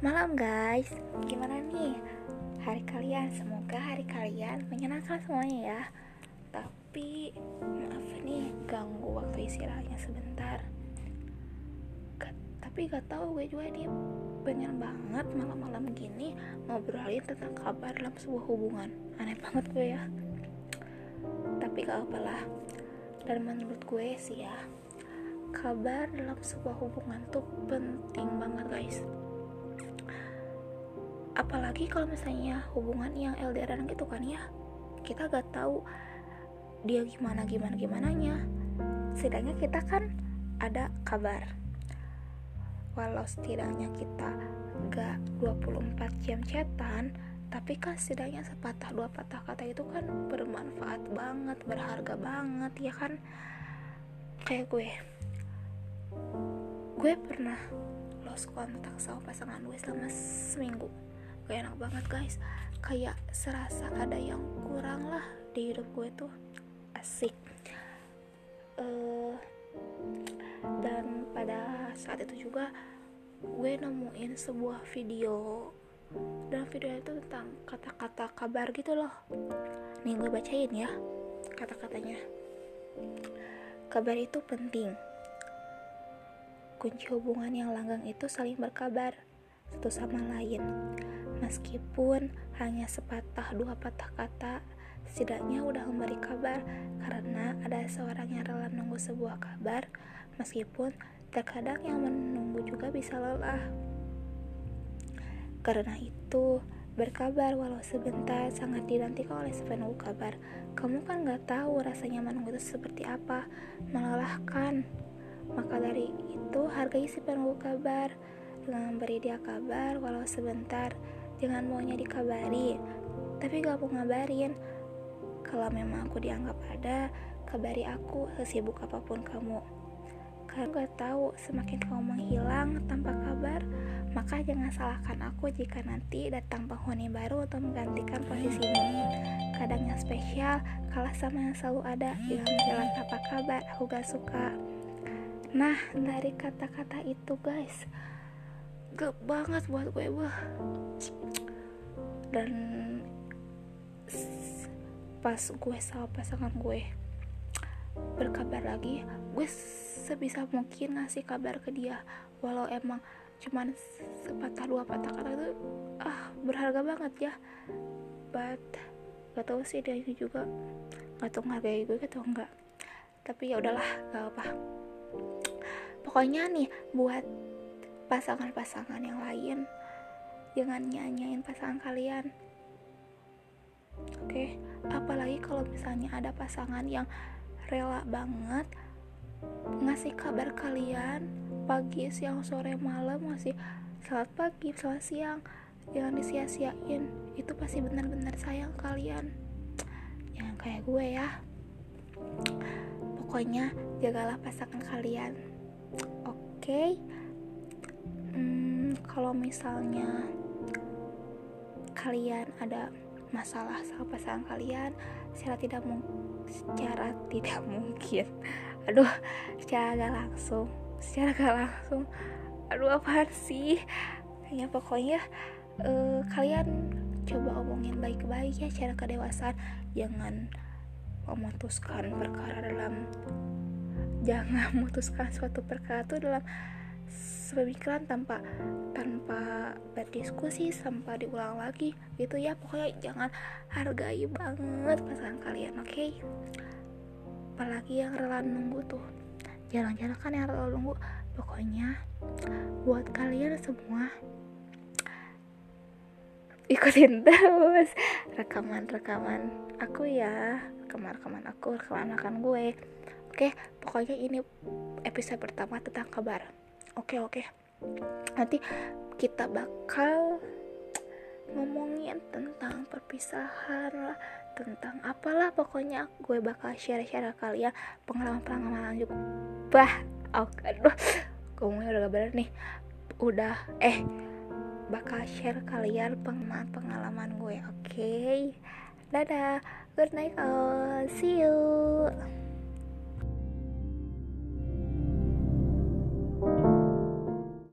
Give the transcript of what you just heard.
Malam guys, gimana nih hari kalian? Semoga hari kalian menyenangkan semuanya ya. Tapi maaf nih ganggu waktu istirahatnya sebentar. Gak, tapi gak tahu gue juga nih pengen banget malam-malam gini ngobrolin tentang kabar dalam sebuah hubungan. Aneh banget gue ya. Tapi gak apalah. Dan menurut gue sih ya, kabar dalam sebuah hubungan tuh penting banget guys apalagi kalau misalnya hubungan yang LDRan gitu kan ya kita gak tahu dia gimana gimana gimana nya setidaknya kita kan ada kabar. Walau setidaknya kita gak 24 jam chatan tapi kan setidaknya sepatah dua patah kata itu kan bermanfaat banget berharga banget ya kan? Kayak gue. Gue pernah lost kontak sama pasangan gue selama seminggu gak enak banget guys. Kayak serasa ada yang kurang lah di hidup gue tuh. Asik. Uh, dan pada saat itu juga gue nemuin sebuah video. Dan video itu tentang kata-kata kabar gitu loh. Nih gue bacain ya kata-katanya. Kabar itu penting. Kunci hubungan yang langgang itu saling berkabar satu sama lain Meskipun hanya sepatah dua patah kata, setidaknya udah memberi kabar karena ada seorang yang rela menunggu sebuah kabar, meskipun terkadang yang menunggu juga bisa lelah. Karena itu, berkabar walau sebentar sangat dinantikan oleh si penunggu kabar. Kamu kan gak tahu rasanya menunggu itu seperti apa, melelahkan. Maka dari itu, hargai si penunggu kabar dengan memberi dia kabar walau sebentar jangan maunya dikabari tapi gak mau ngabarin. Kalau memang aku dianggap ada kabari aku sesibuk apa pun kamu. Karena gak tahu semakin kamu menghilang tanpa kabar maka jangan salahkan aku jika nanti datang penghuni baru untuk menggantikan posisimu kadang yang spesial kalah sama yang selalu ada dengan jalan tanpa kabar aku gak suka. Nah dari kata-kata itu guys gak banget buat gue bah dan pas gue sama pasangan gue berkabar lagi gue sebisa mungkin ngasih kabar ke dia. Walau emang cuman sepatah dua patah kata itu ah berharga banget ya. But gak tau sih dia ini juga gak tau ngargai gue atau enggak. Tapi ya udahlah gak apa pokoknya nih buat pasangan-pasangan yang lain jangan nyanyain pasangan kalian oke okay? apalagi kalau misalnya ada pasangan yang rela banget ngasih kabar kalian pagi siang sore malam ngasih selamat pagi selamat siang jangan disia-siain itu pasti benar-benar sayang kalian jangan kayak gue ya pokoknya jagalah pasangan kalian oke okay? Hmm, kalau misalnya kalian ada masalah sama pasangan kalian secara tidak secara tidak mungkin. Aduh secara gak langsung secara gak langsung. Aduh apa sih? Ya pokoknya uh, kalian coba omongin baik-baik ya secara kedewasaan. Jangan memutuskan perkara dalam jangan memutuskan suatu perkara itu dalam pemikiran tanpa tanpa berdiskusi tanpa diulang lagi gitu ya. Pokoknya jangan hargai banget pasangan kalian oke? Okay? apalagi yang rela nunggu tuh. Jarang-jarang kan yang rela nunggu. Pokoknya buat kalian semua ikutin terus rekaman-rekaman aku ya. Rekaman-rekaman aku rekaman gue. Oke pokoknya ini episode pertama tentang kabar oke oke. Nanti kita bakal ngomongin tentang perpisahan lah tentang apalah pokoknya gue bakal share-share kalian pengalaman-pengalaman juga. Bah oke aduh ngomongnya udah gak bener nih. Udah eh bakal share kalian pengalaman-pengalaman gue oke? Okay? dadah good night all see you